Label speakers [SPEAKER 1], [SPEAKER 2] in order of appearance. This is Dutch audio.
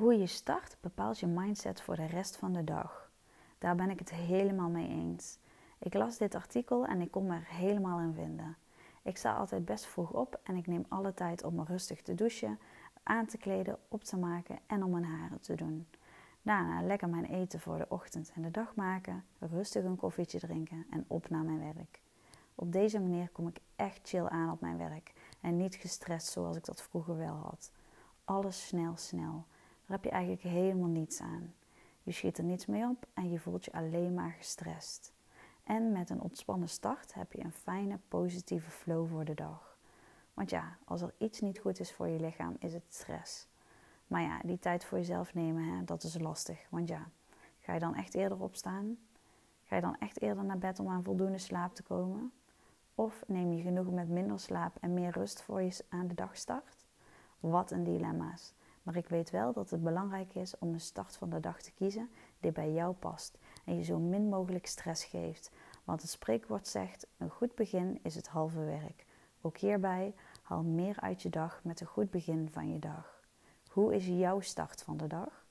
[SPEAKER 1] Hoe je start bepaalt je mindset voor de rest van de dag. Daar ben ik het helemaal mee eens. Ik las dit artikel en ik kon me er helemaal in vinden. Ik sta altijd best vroeg op en ik neem alle tijd om me rustig te douchen, aan te kleden, op te maken en om mijn haren te doen. Daarna lekker mijn eten voor de ochtend en de dag maken, rustig een koffietje drinken en op naar mijn werk. Op deze manier kom ik echt chill aan op mijn werk en niet gestrest zoals ik dat vroeger wel had. Alles snel, snel. Daar heb je eigenlijk helemaal niets aan. Je schiet er niets mee op en je voelt je alleen maar gestrest. En met een ontspannen start heb je een fijne, positieve flow voor de dag. Want ja, als er iets niet goed is voor je lichaam, is het stress. Maar ja, die tijd voor jezelf nemen, hè, dat is lastig. Want ja, ga je dan echt eerder opstaan? Ga je dan echt eerder naar bed om aan voldoende slaap te komen? Of neem je genoeg met minder slaap en meer rust voor je aan de dag start? Wat een dilemma's. Maar ik weet wel dat het belangrijk is om een start van de dag te kiezen die bij jou past en je zo min mogelijk stress geeft. Want het spreekwoord zegt: een goed begin is het halve werk. Ook hierbij haal meer uit je dag met een goed begin van je dag. Hoe is jouw start van de dag?